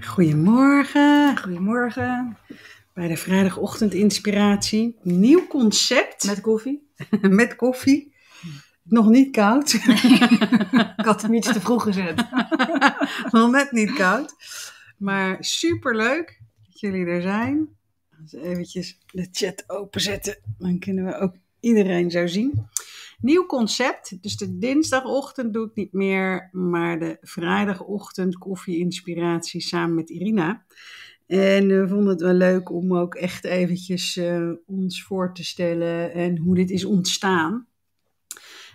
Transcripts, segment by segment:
Goedemorgen Goedemorgen. bij de vrijdagochtend inspiratie. Nieuw concept Met koffie? met koffie. Nog niet koud. Ik had hem iets te vroeg gezet. Nog net niet koud. Maar super leuk dat jullie er zijn. Als we eventjes de chat openzetten, dan kunnen we ook iedereen zo zien. Nieuw concept. Dus de dinsdagochtend doe ik niet meer, maar de vrijdagochtend koffie-inspiratie samen met Irina. En we vonden het wel leuk om ook echt eventjes eh, ons voor te stellen en hoe dit is ontstaan.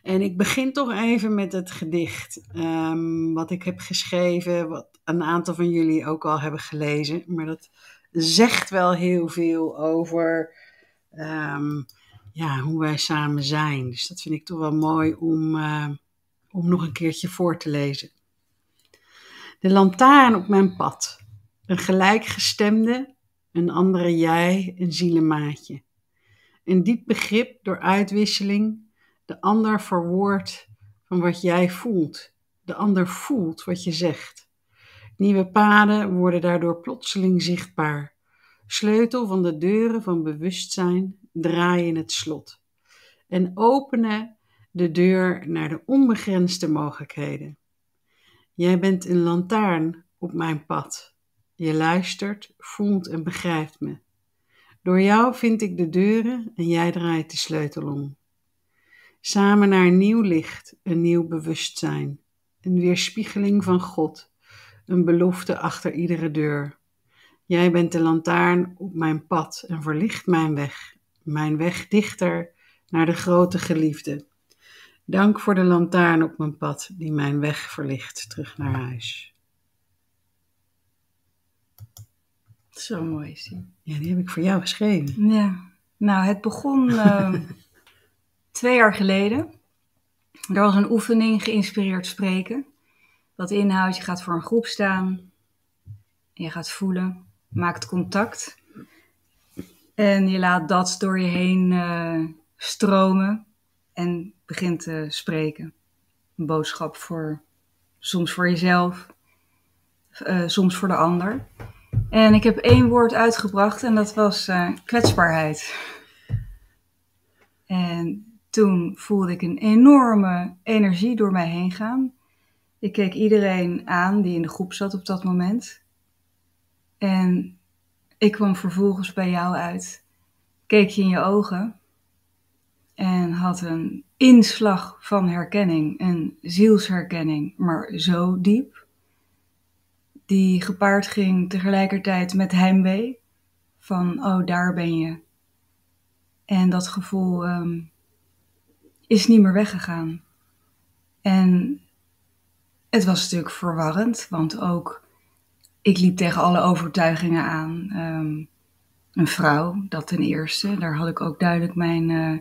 En ik begin toch even met het gedicht ehm, wat ik heb geschreven, wat een aantal van jullie ook al hebben gelezen. Maar dat zegt wel heel veel over ehm, ja, hoe wij samen zijn. Dus dat vind ik toch wel mooi om, eh, om nog een keertje voor te lezen. De lantaarn op mijn pad. Een gelijkgestemde, een andere jij, een zielenmaatje. Een diep begrip door uitwisseling, de ander verwoordt van wat jij voelt. De ander voelt wat je zegt. Nieuwe paden worden daardoor plotseling zichtbaar. Sleutel van de deuren van bewustzijn draaien het slot. En openen de deur naar de onbegrensde mogelijkheden. Jij bent een lantaarn op mijn pad. Je luistert, voelt en begrijpt me. Door jou vind ik de deuren en jij draait de sleutel om. Samen naar een nieuw licht, een nieuw bewustzijn, een weerspiegeling van God, een belofte achter iedere deur. Jij bent de lantaarn op mijn pad en verlicht mijn weg, mijn weg dichter naar de grote geliefde. Dank voor de lantaarn op mijn pad die mijn weg verlicht terug naar huis. Zo mooi is die. Ja, die heb ik voor jou geschreven. Ja. Nou, het begon eh, twee jaar geleden. Er was een oefening geïnspireerd spreken. Dat inhoudt, je gaat voor een groep staan. Je gaat voelen, maakt contact. En je laat dat door je heen eh, stromen en begint te spreken. Een boodschap voor, soms voor jezelf, eh, soms voor de ander. En ik heb één woord uitgebracht en dat was eh, kwetsbaarheid. En toen voelde ik een enorme energie door mij heen gaan. Ik keek iedereen aan die in de groep zat op dat moment. En ik kwam vervolgens bij jou uit, keek je in je ogen en had een inslag van herkenning, een zielsherkenning, maar zo diep, die gepaard ging tegelijkertijd met heimwee van, oh daar ben je. En dat gevoel ehm, is niet meer weggegaan. En het was natuurlijk verwarrend, want ook ik liep tegen alle overtuigingen aan. Ehm, een vrouw, dat ten eerste. Daar had ik ook duidelijk mijn, eh,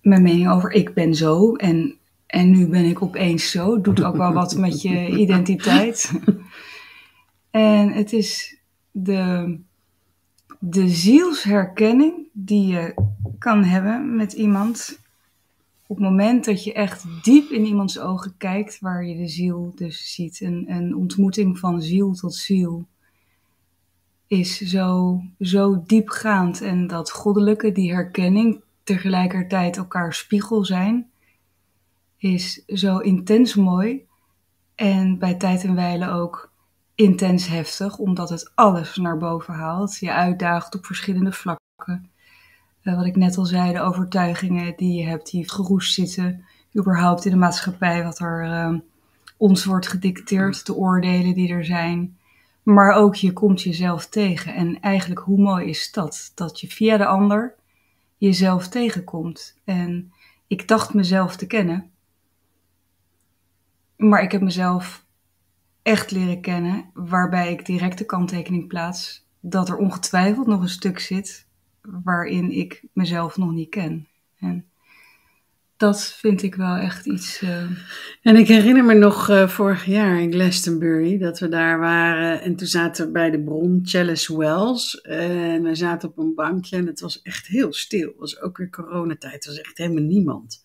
mijn mening over. Ik ben zo en, en nu ben ik opeens zo. Doet ook wel wat met je identiteit. en het is de, de zielsherkenning die je kan hebben met iemand op het moment dat je echt diep in iemands ogen kijkt, waar je de ziel dus ziet, een, een ontmoeting van ziel tot ziel, is zo, zo diepgaand. En dat goddelijke, die herkenning, tegelijkertijd elkaar spiegel zijn, is zo intens mooi. En bij tijd en wijle ook intens heftig, omdat het alles naar boven haalt. Je uitdaagt op verschillende vlakken. Uh, wat ik net al zei, de overtuigingen die je hebt, die geroest zitten, überhaupt in de maatschappij, wat er uh, ons wordt gedicteerd, de oordelen die er zijn. Maar ook je komt jezelf tegen. En eigenlijk, hoe mooi is dat? Dat je via de ander jezelf tegenkomt. En ik dacht mezelf te kennen, maar ik heb mezelf echt leren kennen, waarbij ik direct de kanttekening plaats dat er ongetwijfeld nog een stuk zit waarin ik mezelf nog niet ken. En dat vind ik wel echt iets. Uh... En ik herinner me nog uh, vorig jaar in Glastonbury dat we daar waren. En toen zaten we bij de bron Chalice Wells. En we zaten op een bankje en het was echt heel stil. Het was ook weer coronatijd. Er was echt helemaal niemand.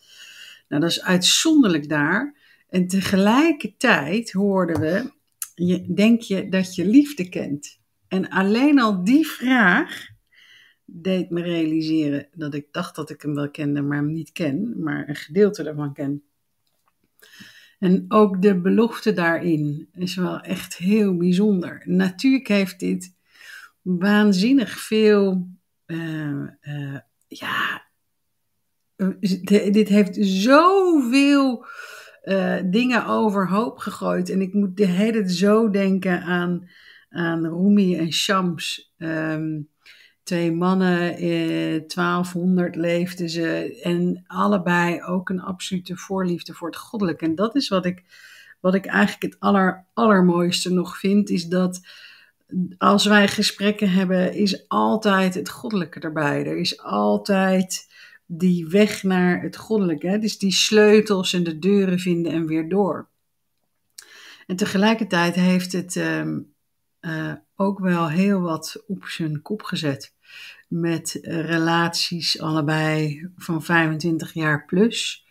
Nou, dat is uitzonderlijk daar. En tegelijkertijd hoorden we je, denk je dat je liefde kent? En alleen al die vraag deed me realiseren dat ik dacht dat ik hem wel kende, maar hem niet ken, maar een gedeelte daarvan ken. En ook de belofte daarin is wel echt heel bijzonder. Natuurlijk heeft dit waanzinnig veel. Uh, uh, ja, dit heeft zoveel uh, dingen overhoop gegooid. En ik moet de hele tijd zo denken aan, aan Rumi en Shams. Um, twee mannen, eh, 1200 leefden ze. En allebei ook een absolute voorliefde voor het goddelijke. En dat is wat ik, wat ik eigenlijk het aller, allermooiste nog vind. Is dat als wij gesprekken hebben, is altijd het goddelijke erbij. Er is altijd die weg naar het goddelijke. Dus die sleutels en de deuren vinden en weer door. En tegelijkertijd heeft het um, uh, ook wel heel wat op zijn kop gezet. Met relaties allebei van 25 jaar plus.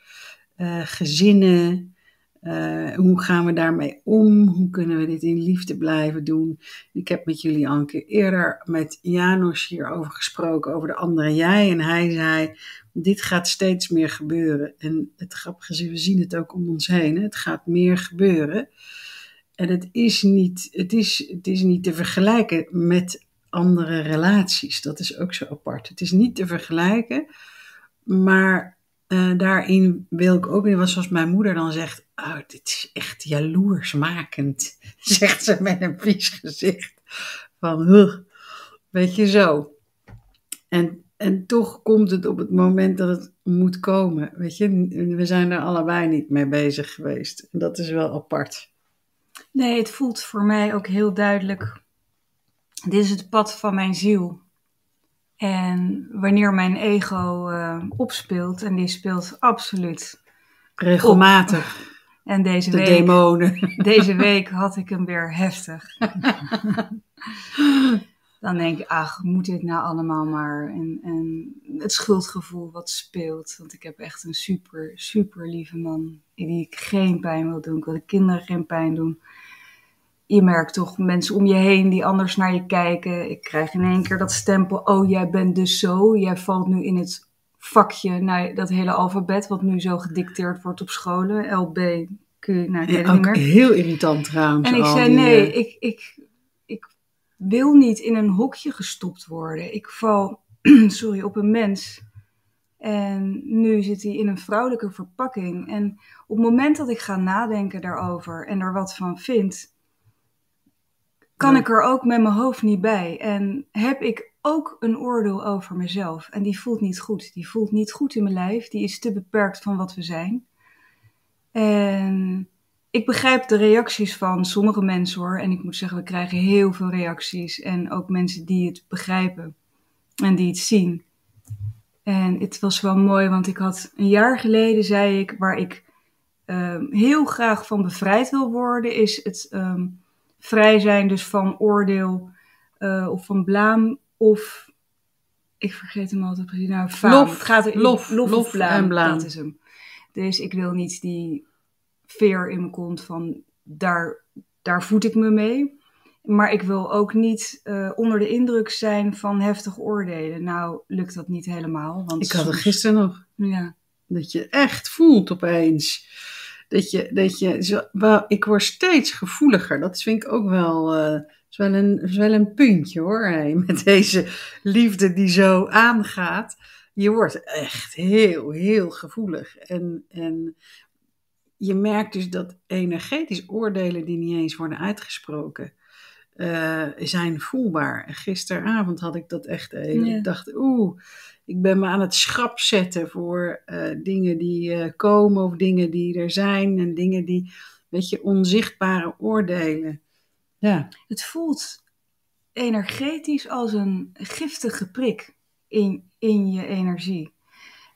Uh, gezinnen, uh, hoe gaan we daarmee om? Hoe kunnen we dit in liefde blijven doen? Ik heb met jullie al een keer eerder met Janos hierover gesproken, over de andere jij. En hij zei, dit gaat steeds meer gebeuren. En het grappige is, we zien het ook om ons heen. Hè? Het gaat meer gebeuren. En het is, niet, het, is, het is niet te vergelijken met andere relaties. Dat is ook zo apart. Het is niet te vergelijken. Maar uh, daarin wil ik ook weer, zoals mijn moeder dan zegt, oh, dit is echt jaloersmakend, zegt ze met een vies gezicht. Van, huh, weet je zo. En, en toch komt het op het moment dat het moet komen. Weet je, we zijn er allebei niet mee bezig geweest. Dat is wel apart. Nee, het voelt voor mij ook heel duidelijk. Dit is het pad van mijn ziel. En wanneer mijn ego uh, opspeelt, en die speelt absoluut regelmatig. Op. En deze de week, demonen. Deze week had ik hem weer heftig. Dan denk ik, ach, moet dit nou allemaal maar? En, en het schuldgevoel wat speelt. Want ik heb echt een super, super lieve man. Die ik geen pijn wil doen. Ik wil de kinderen geen pijn doen je merkt toch mensen om je heen die anders naar je kijken. Ik krijg in één keer dat stempel, oh jij bent dus zo, jij valt nu in het vakje, nou, dat hele alfabet wat nu zo gedicteerd wordt op scholen, L, B, Q, nou, ik ja, ook niet meer. heel irritant trouwens. En ik zei, nee, ik, ik, ik wil niet in een hokje gestopt worden. Ik val, sorry, op een mens. En nu zit hij in een vrouwelijke verpakking. En op het moment dat ik ga nadenken daarover en er wat van vind, kan ik er ook met mijn hoofd niet bij. En heb ik ook een oordeel over mezelf. En die voelt niet goed. Die voelt niet goed in mijn lijf. Die is te beperkt van wat we zijn. En ik begrijp de reacties van sommige mensen hoor. En ik moet zeggen, we krijgen heel veel reacties. En ook mensen die het begrijpen en die het zien. En het was wel mooi, want ik had een jaar geleden, zei ik, waar ik um, heel graag van bevrijd wil worden, is het um, vrij zijn dus van oordeel uh, of van blaam of ik vergeet hem altijd precies. Nou, faam. Lof, het gaat er, lof, lof, lof blaam, en blaam. Dat is hem. Dus ik wil niet die veer in mijn kont van daar, daar voed ik me mee. Maar ik wil ook niet uh, onder de indruk zijn van heftig oordelen. Nou, lukt dat niet helemaal. Want Ik had het gisteren nog. Ja. Dat je echt voelt opeens. Dat je, dat je zo, ik word steeds gevoeliger. Dat vind ik ook wel, eh, is wel, een, is wel een puntje hoor. Met deze liefde die zo aangaat. Je wordt echt heel, heel gevoelig. En, en je merkt dus dat energetisch oordelen die niet eens worden uitgesproken, eh, zijn voelbaar. En gisteravond had ik dat echt even. Ja. Ik dacht, oeh, ik ben me aan het schrap zetten voor eh, dingen die eh, komen of dingen die er zijn en dingen die, weet je, onzichtbare oordelen. Ja, Het voelt energetisch als een giftige prik in, in je energie.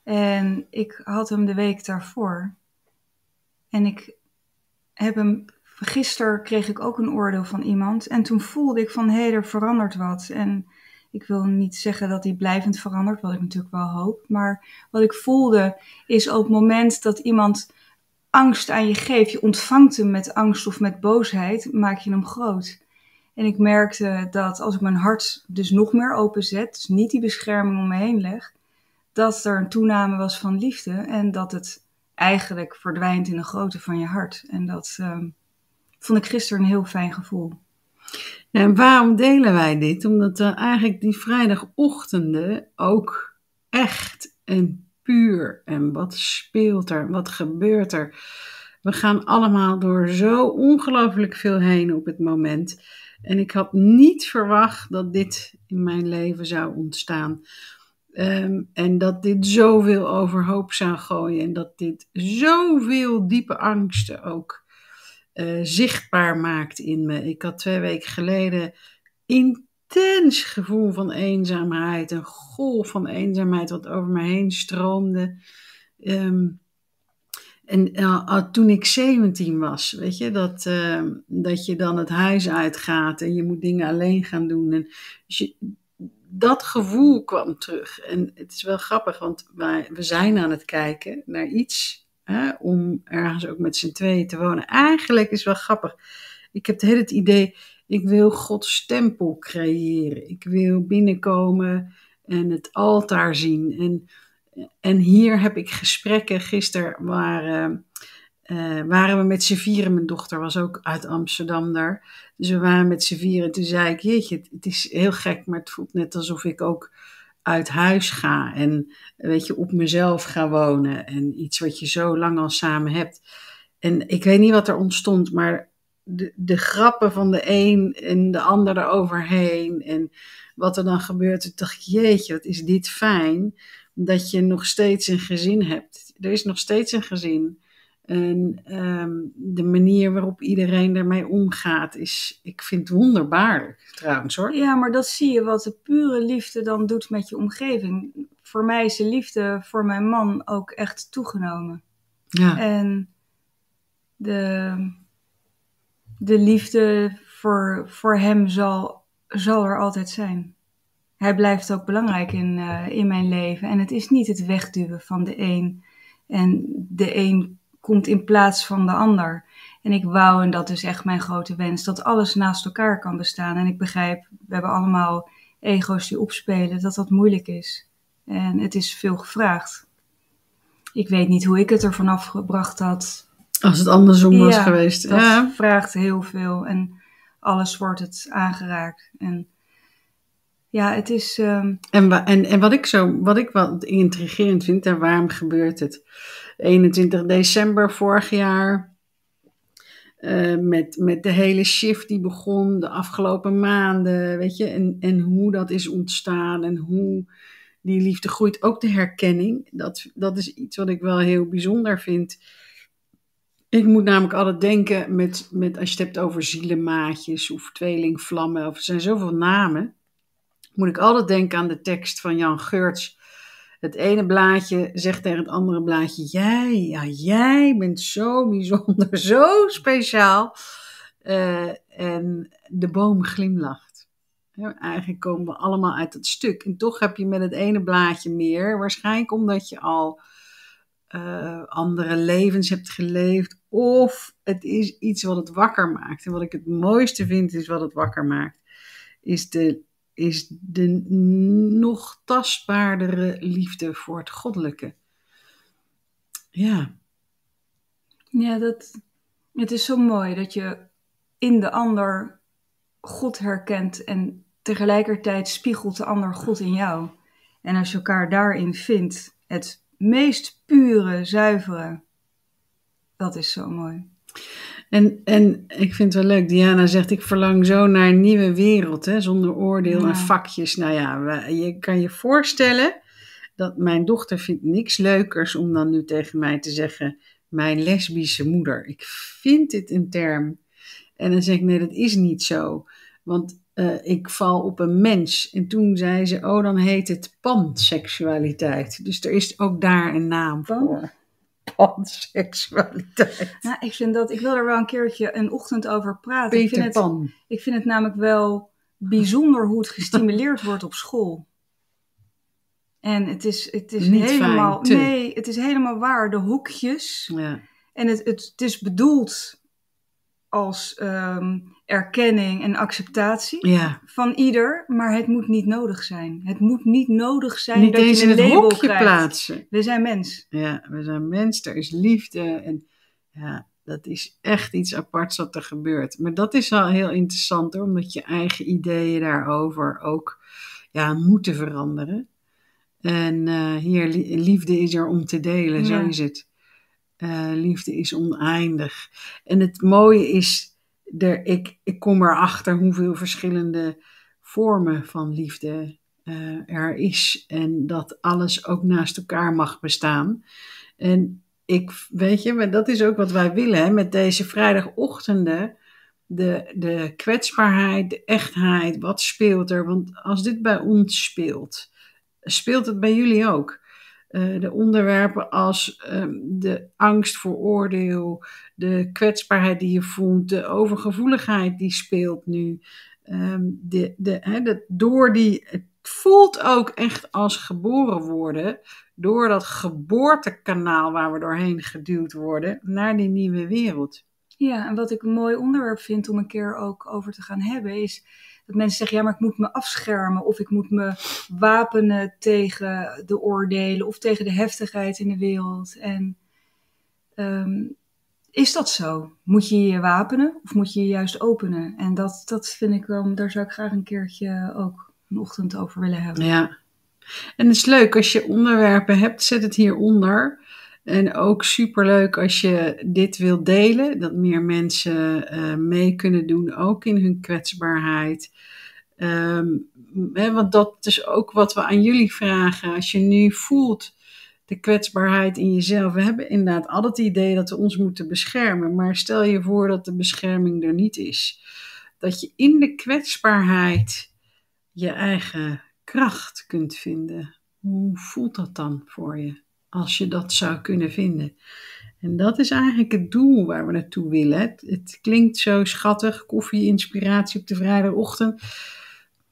En ik had hem de week daarvoor. En ik heb hem. Gisteren kreeg ik ook een oordeel van iemand. En toen voelde ik van hé, hey, er verandert wat. En ik wil niet zeggen dat hij blijvend verandert, wat ik natuurlijk wel hoop. Maar wat ik voelde is op het moment dat iemand angst aan je geeft, je ontvangt hem met angst of met boosheid, maak je hem groot. En ik merkte dat als ik mijn hart dus nog meer openzet, dus niet die bescherming om me heen leg, dat er een toename was van liefde en dat het eigenlijk verdwijnt in de grootte van je hart. En dat ehm, vond ik gisteren een heel fijn gevoel. En waarom delen wij dit? Omdat er eigenlijk die vrijdagochtenden ook echt en puur en wat speelt er, wat gebeurt er. We gaan allemaal door zo ongelooflijk veel heen op het moment. En ik had niet verwacht dat dit in mijn leven zou ontstaan. Ehm, en dat dit zoveel overhoop zou gooien. En dat dit zoveel diepe angsten ook uh, zichtbaar maakt in me. Ik had twee weken geleden intens gevoel van eenzaamheid. Een golf van eenzaamheid wat over me heen stroomde. Ehm, en uh, toen ik 17 was, weet je, dat, uh, dat je dan het huis uitgaat en je moet dingen alleen gaan doen. En dus dat gevoel kwam terug. En het is wel grappig, want wij, we zijn aan het kijken naar iets om ergens ook met z'n tweeën te wonen. Eigenlijk is wel grappig. Ik heb het idee, ik wil Gods tempel creëren. Ik wil binnenkomen en het altaar zien. En en hier heb ik gesprekken. Gisteren waren, uh, waren we met z'n vieren. Mijn dochter was ook uit Amsterdam daar. Dus we waren met z'n vieren. Toen zei ik, jeetje, het is heel gek, maar het voelt net alsof ik ook uit huis ga. En weet je, op mezelf ga wonen. En iets wat je zo lang al samen hebt. En ik weet niet wat er ontstond, maar de, de grappen van de een en de ander eroverheen. En wat er dan gebeurt, toen dacht ik, jeetje, wat is dit fijn dat je nog steeds een gezin hebt. Er is nog steeds een gezin. En ehm, de manier waarop iedereen ermee omgaat, is, ik vind het wonderbaarlijk trouwens hoor. Ja, maar dat zie je wat de pure liefde dan doet met je omgeving. Voor mij is de liefde voor mijn man ook echt toegenomen. Ja. En de, de liefde voor, voor hem zal, zal er altijd zijn hij blijft ook belangrijk in, uh, in mijn leven. En het is niet het wegduwen van de een. En de een komt in plaats van de ander. En ik wou, en dat is echt mijn grote wens, dat alles naast elkaar kan bestaan. En ik begrijp, we hebben allemaal ego's die opspelen, dat dat moeilijk is. En het is veel gevraagd. Ik weet niet hoe ik het er vanaf gebracht had. Als het andersom was geweest. Dat ja. vraagt heel veel. En alles wordt het aangeraakt. En ja, het is. Um... En, en, en wat ik zo, wat ik wat intrigerend vind, en waarom gebeurt het? 21 december vorig jaar, uh, met, met de hele shift die begon de afgelopen maanden, weet je, en, en hoe dat is ontstaan en hoe die liefde groeit. Ook de herkenning, dat, dat is iets wat ik wel heel bijzonder vind. Ik moet namelijk altijd denken met, met als je het hebt over zielenmaatjes of tweelingvlammen, of er zijn zoveel namen moet ik altijd denken aan de tekst van Jan Geurts. Het ene blaadje zegt tegen het andere blaadje: Jij, ja, jij bent zo bijzonder, zo speciaal. Uh, en de boom glimlacht. Eigenlijk komen we allemaal uit het stuk. En toch heb je met het ene blaadje meer. Waarschijnlijk omdat je al uh, andere levens hebt geleefd. Of het is iets wat het wakker maakt. En wat ik het mooiste vind, is wat het wakker maakt. Is de is de nog tastbaardere liefde voor het goddelijke. Ja. Ja, dat, het is zo mooi dat je in de ander God herkent en tegelijkertijd spiegelt de ander God in jou. En als je elkaar daarin vindt, het meest pure, zuivere, dat is zo mooi. En, en ik vind het wel leuk, Diana zegt, ik verlang zo naar een nieuwe wereld, hè, zonder oordeel en vakjes. Nou ja, je kan je voorstellen dat mijn dochter vindt niks leukers om dan nu tegen mij te zeggen, mijn lesbische moeder. Ik vind dit een term. En dan zeg ik, nee, dat is niet zo. Want uh, ik val op een mens. En toen zei ze, oh, dan heet het panseksualiteit. Dus er is ook daar een naam voor panseksualiteit. Nou, ik vind dat, ik wil er wel een keertje een ochtend over praten. Peter ik vind Pan. Het, ik vind het namelijk wel bijzonder hoe het gestimuleerd wordt op school. En het is, het is Niet helemaal, fijn, nee, het is helemaal waar. De hoekjes. Ja. En het, het, het is bedoeld als ehm, erkenning en acceptatie Ja, van ieder, maar het moet niet nodig zijn. Het moet niet nodig zijn niet dat eens je in een het label hokje krijgt. plaatsen. We zijn mens. Ja, we zijn mens, er is liefde. En ja, dat is echt iets aparts wat er gebeurt. Maar dat is wel heel interessant hoor, omdat je eigen ideeën daarover ook ja, moeten veranderen. En eh, hier, li- liefde is er om te delen, zo is het. Eh, liefde is oneindig. En het mooie is, ik, ik kom erachter hoeveel verschillende vormen van liefde eh, er is. En dat alles ook naast elkaar mag bestaan. En ik, weet je, maar dat is ook wat wij willen hè, met deze vrijdagochtenden. De, de kwetsbaarheid, de echtheid, wat speelt er? Want als dit bij ons speelt, speelt het bij jullie ook. Eh, de onderwerpen als ehm, de angst voor oordeel, de kwetsbaarheid die je voelt, de overgevoeligheid die speelt nu. Ehm, de, de, door die, het voelt ook echt als geboren worden, door dat geboortekanaal waar we doorheen geduwd worden naar die nieuwe wereld. Ja, en wat ik een mooi onderwerp vind om een keer ook over te gaan hebben, is dat mensen zeggen, ja, maar ik moet me afschermen of ik moet me wapenen tegen de oordelen of tegen de heftigheid in de wereld. En ehm, is dat zo? Moet je je wapenen of moet je je juist openen? En dat, dat vind ik wel, daar zou ik graag een keertje ook een ochtend over willen hebben. Ja. En het is leuk als je onderwerpen hebt, zet het hieronder. En ook superleuk als je dit wilt delen, dat meer mensen eh, mee kunnen doen, ook in hun kwetsbaarheid. Ehm, hè, want dat is ook wat we aan jullie vragen. Als je nu voelt de kwetsbaarheid in jezelf. We hebben inderdaad altijd het idee dat we ons moeten beschermen. Maar stel je voor dat de bescherming er niet is. Dat je in de kwetsbaarheid je eigen kracht kunt vinden. Hoe voelt dat dan voor je? Als je dat zou kunnen vinden. En dat is eigenlijk het doel waar we naartoe willen. Het, het klinkt zo schattig, koffie, inspiratie op de vrijdagochtend.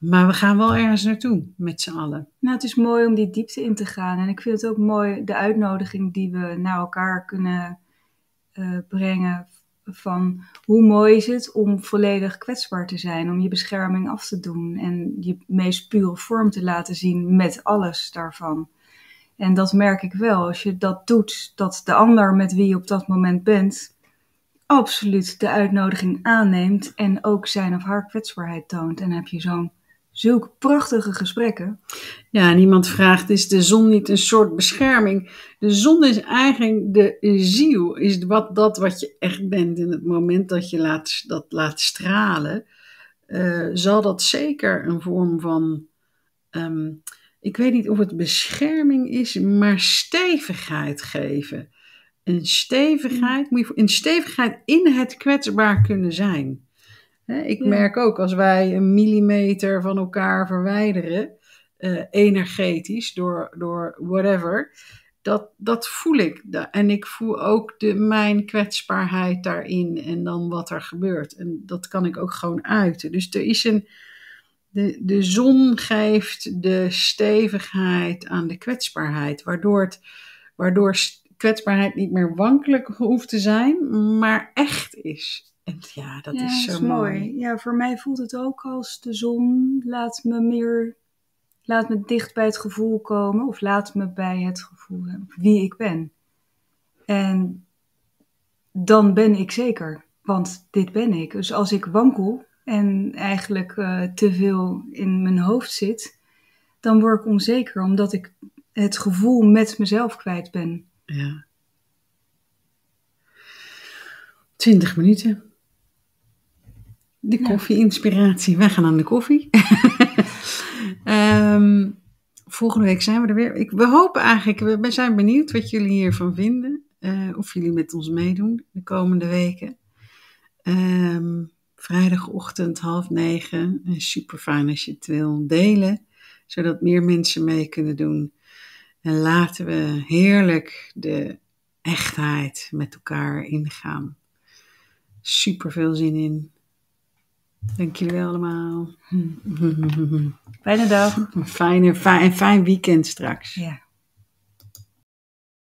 Maar we gaan wel ergens naartoe met z'n allen. Nou, het is mooi om die diepte in te gaan. En ik vind het ook mooi de uitnodiging die we naar elkaar kunnen eh, brengen. Van hoe mooi is het om volledig kwetsbaar te zijn, om je bescherming af te doen en je meest pure vorm te laten zien met alles daarvan. En dat merk ik wel, als je dat doet, dat de ander met wie je op dat moment bent, absoluut de uitnodiging aanneemt en ook zijn of haar kwetsbaarheid toont. En heb je zo'n zulke prachtige gesprekken. Ja, en iemand vraagt, is de zon niet een soort bescherming? De zon is eigenlijk de ziel, is wat, dat wat je echt bent. In het moment dat je laat, dat laat stralen, uh, zal dat zeker een vorm van, um, ik weet niet of het bescherming is, maar stevigheid geven. Een stevigheid, moet je, een stevigheid in het kwetsbaar kunnen zijn. Ik Ja. merk ook als wij een millimeter van elkaar verwijderen, eh, energetisch, door, door whatever, dat, dat voel ik. En ik voel ook de, mijn kwetsbaarheid daarin en dan wat er gebeurt. En dat kan ik ook gewoon uiten. Dus er is een. De, de zon geeft de stevigheid aan de kwetsbaarheid, waardoor, het, waardoor kwetsbaarheid niet meer wankelijk hoeft te zijn, maar echt is. En ja, dat ja, is zo mooi. Ja, voor mij voelt het ook als de zon laat me meer, laat me dicht bij het gevoel komen, of laat me bij het gevoel wie ik ben. En dan ben ik zeker, want dit ben ik. Dus als ik wankel en eigenlijk eh, te veel in mijn hoofd zit, dan word ik onzeker, omdat ik het gevoel met mezelf kwijt ben. Ja. 20 minuten. De koffie-inspiratie. Wij gaan aan de koffie. Ehm, volgende week zijn we er weer. Ik, we hopen eigenlijk, we, we zijn benieuwd wat jullie hiervan vinden. eh, of jullie met ons meedoen de komende weken. Ehm, vrijdagochtend half negen. En super fijn als je het wil delen. Zodat meer mensen mee kunnen doen. En laten we heerlijk de echtheid met elkaar ingaan. Super veel zin in. Dank jullie allemaal. Fijne dag. Een fijne, fijn, fijn weekend straks. Ja.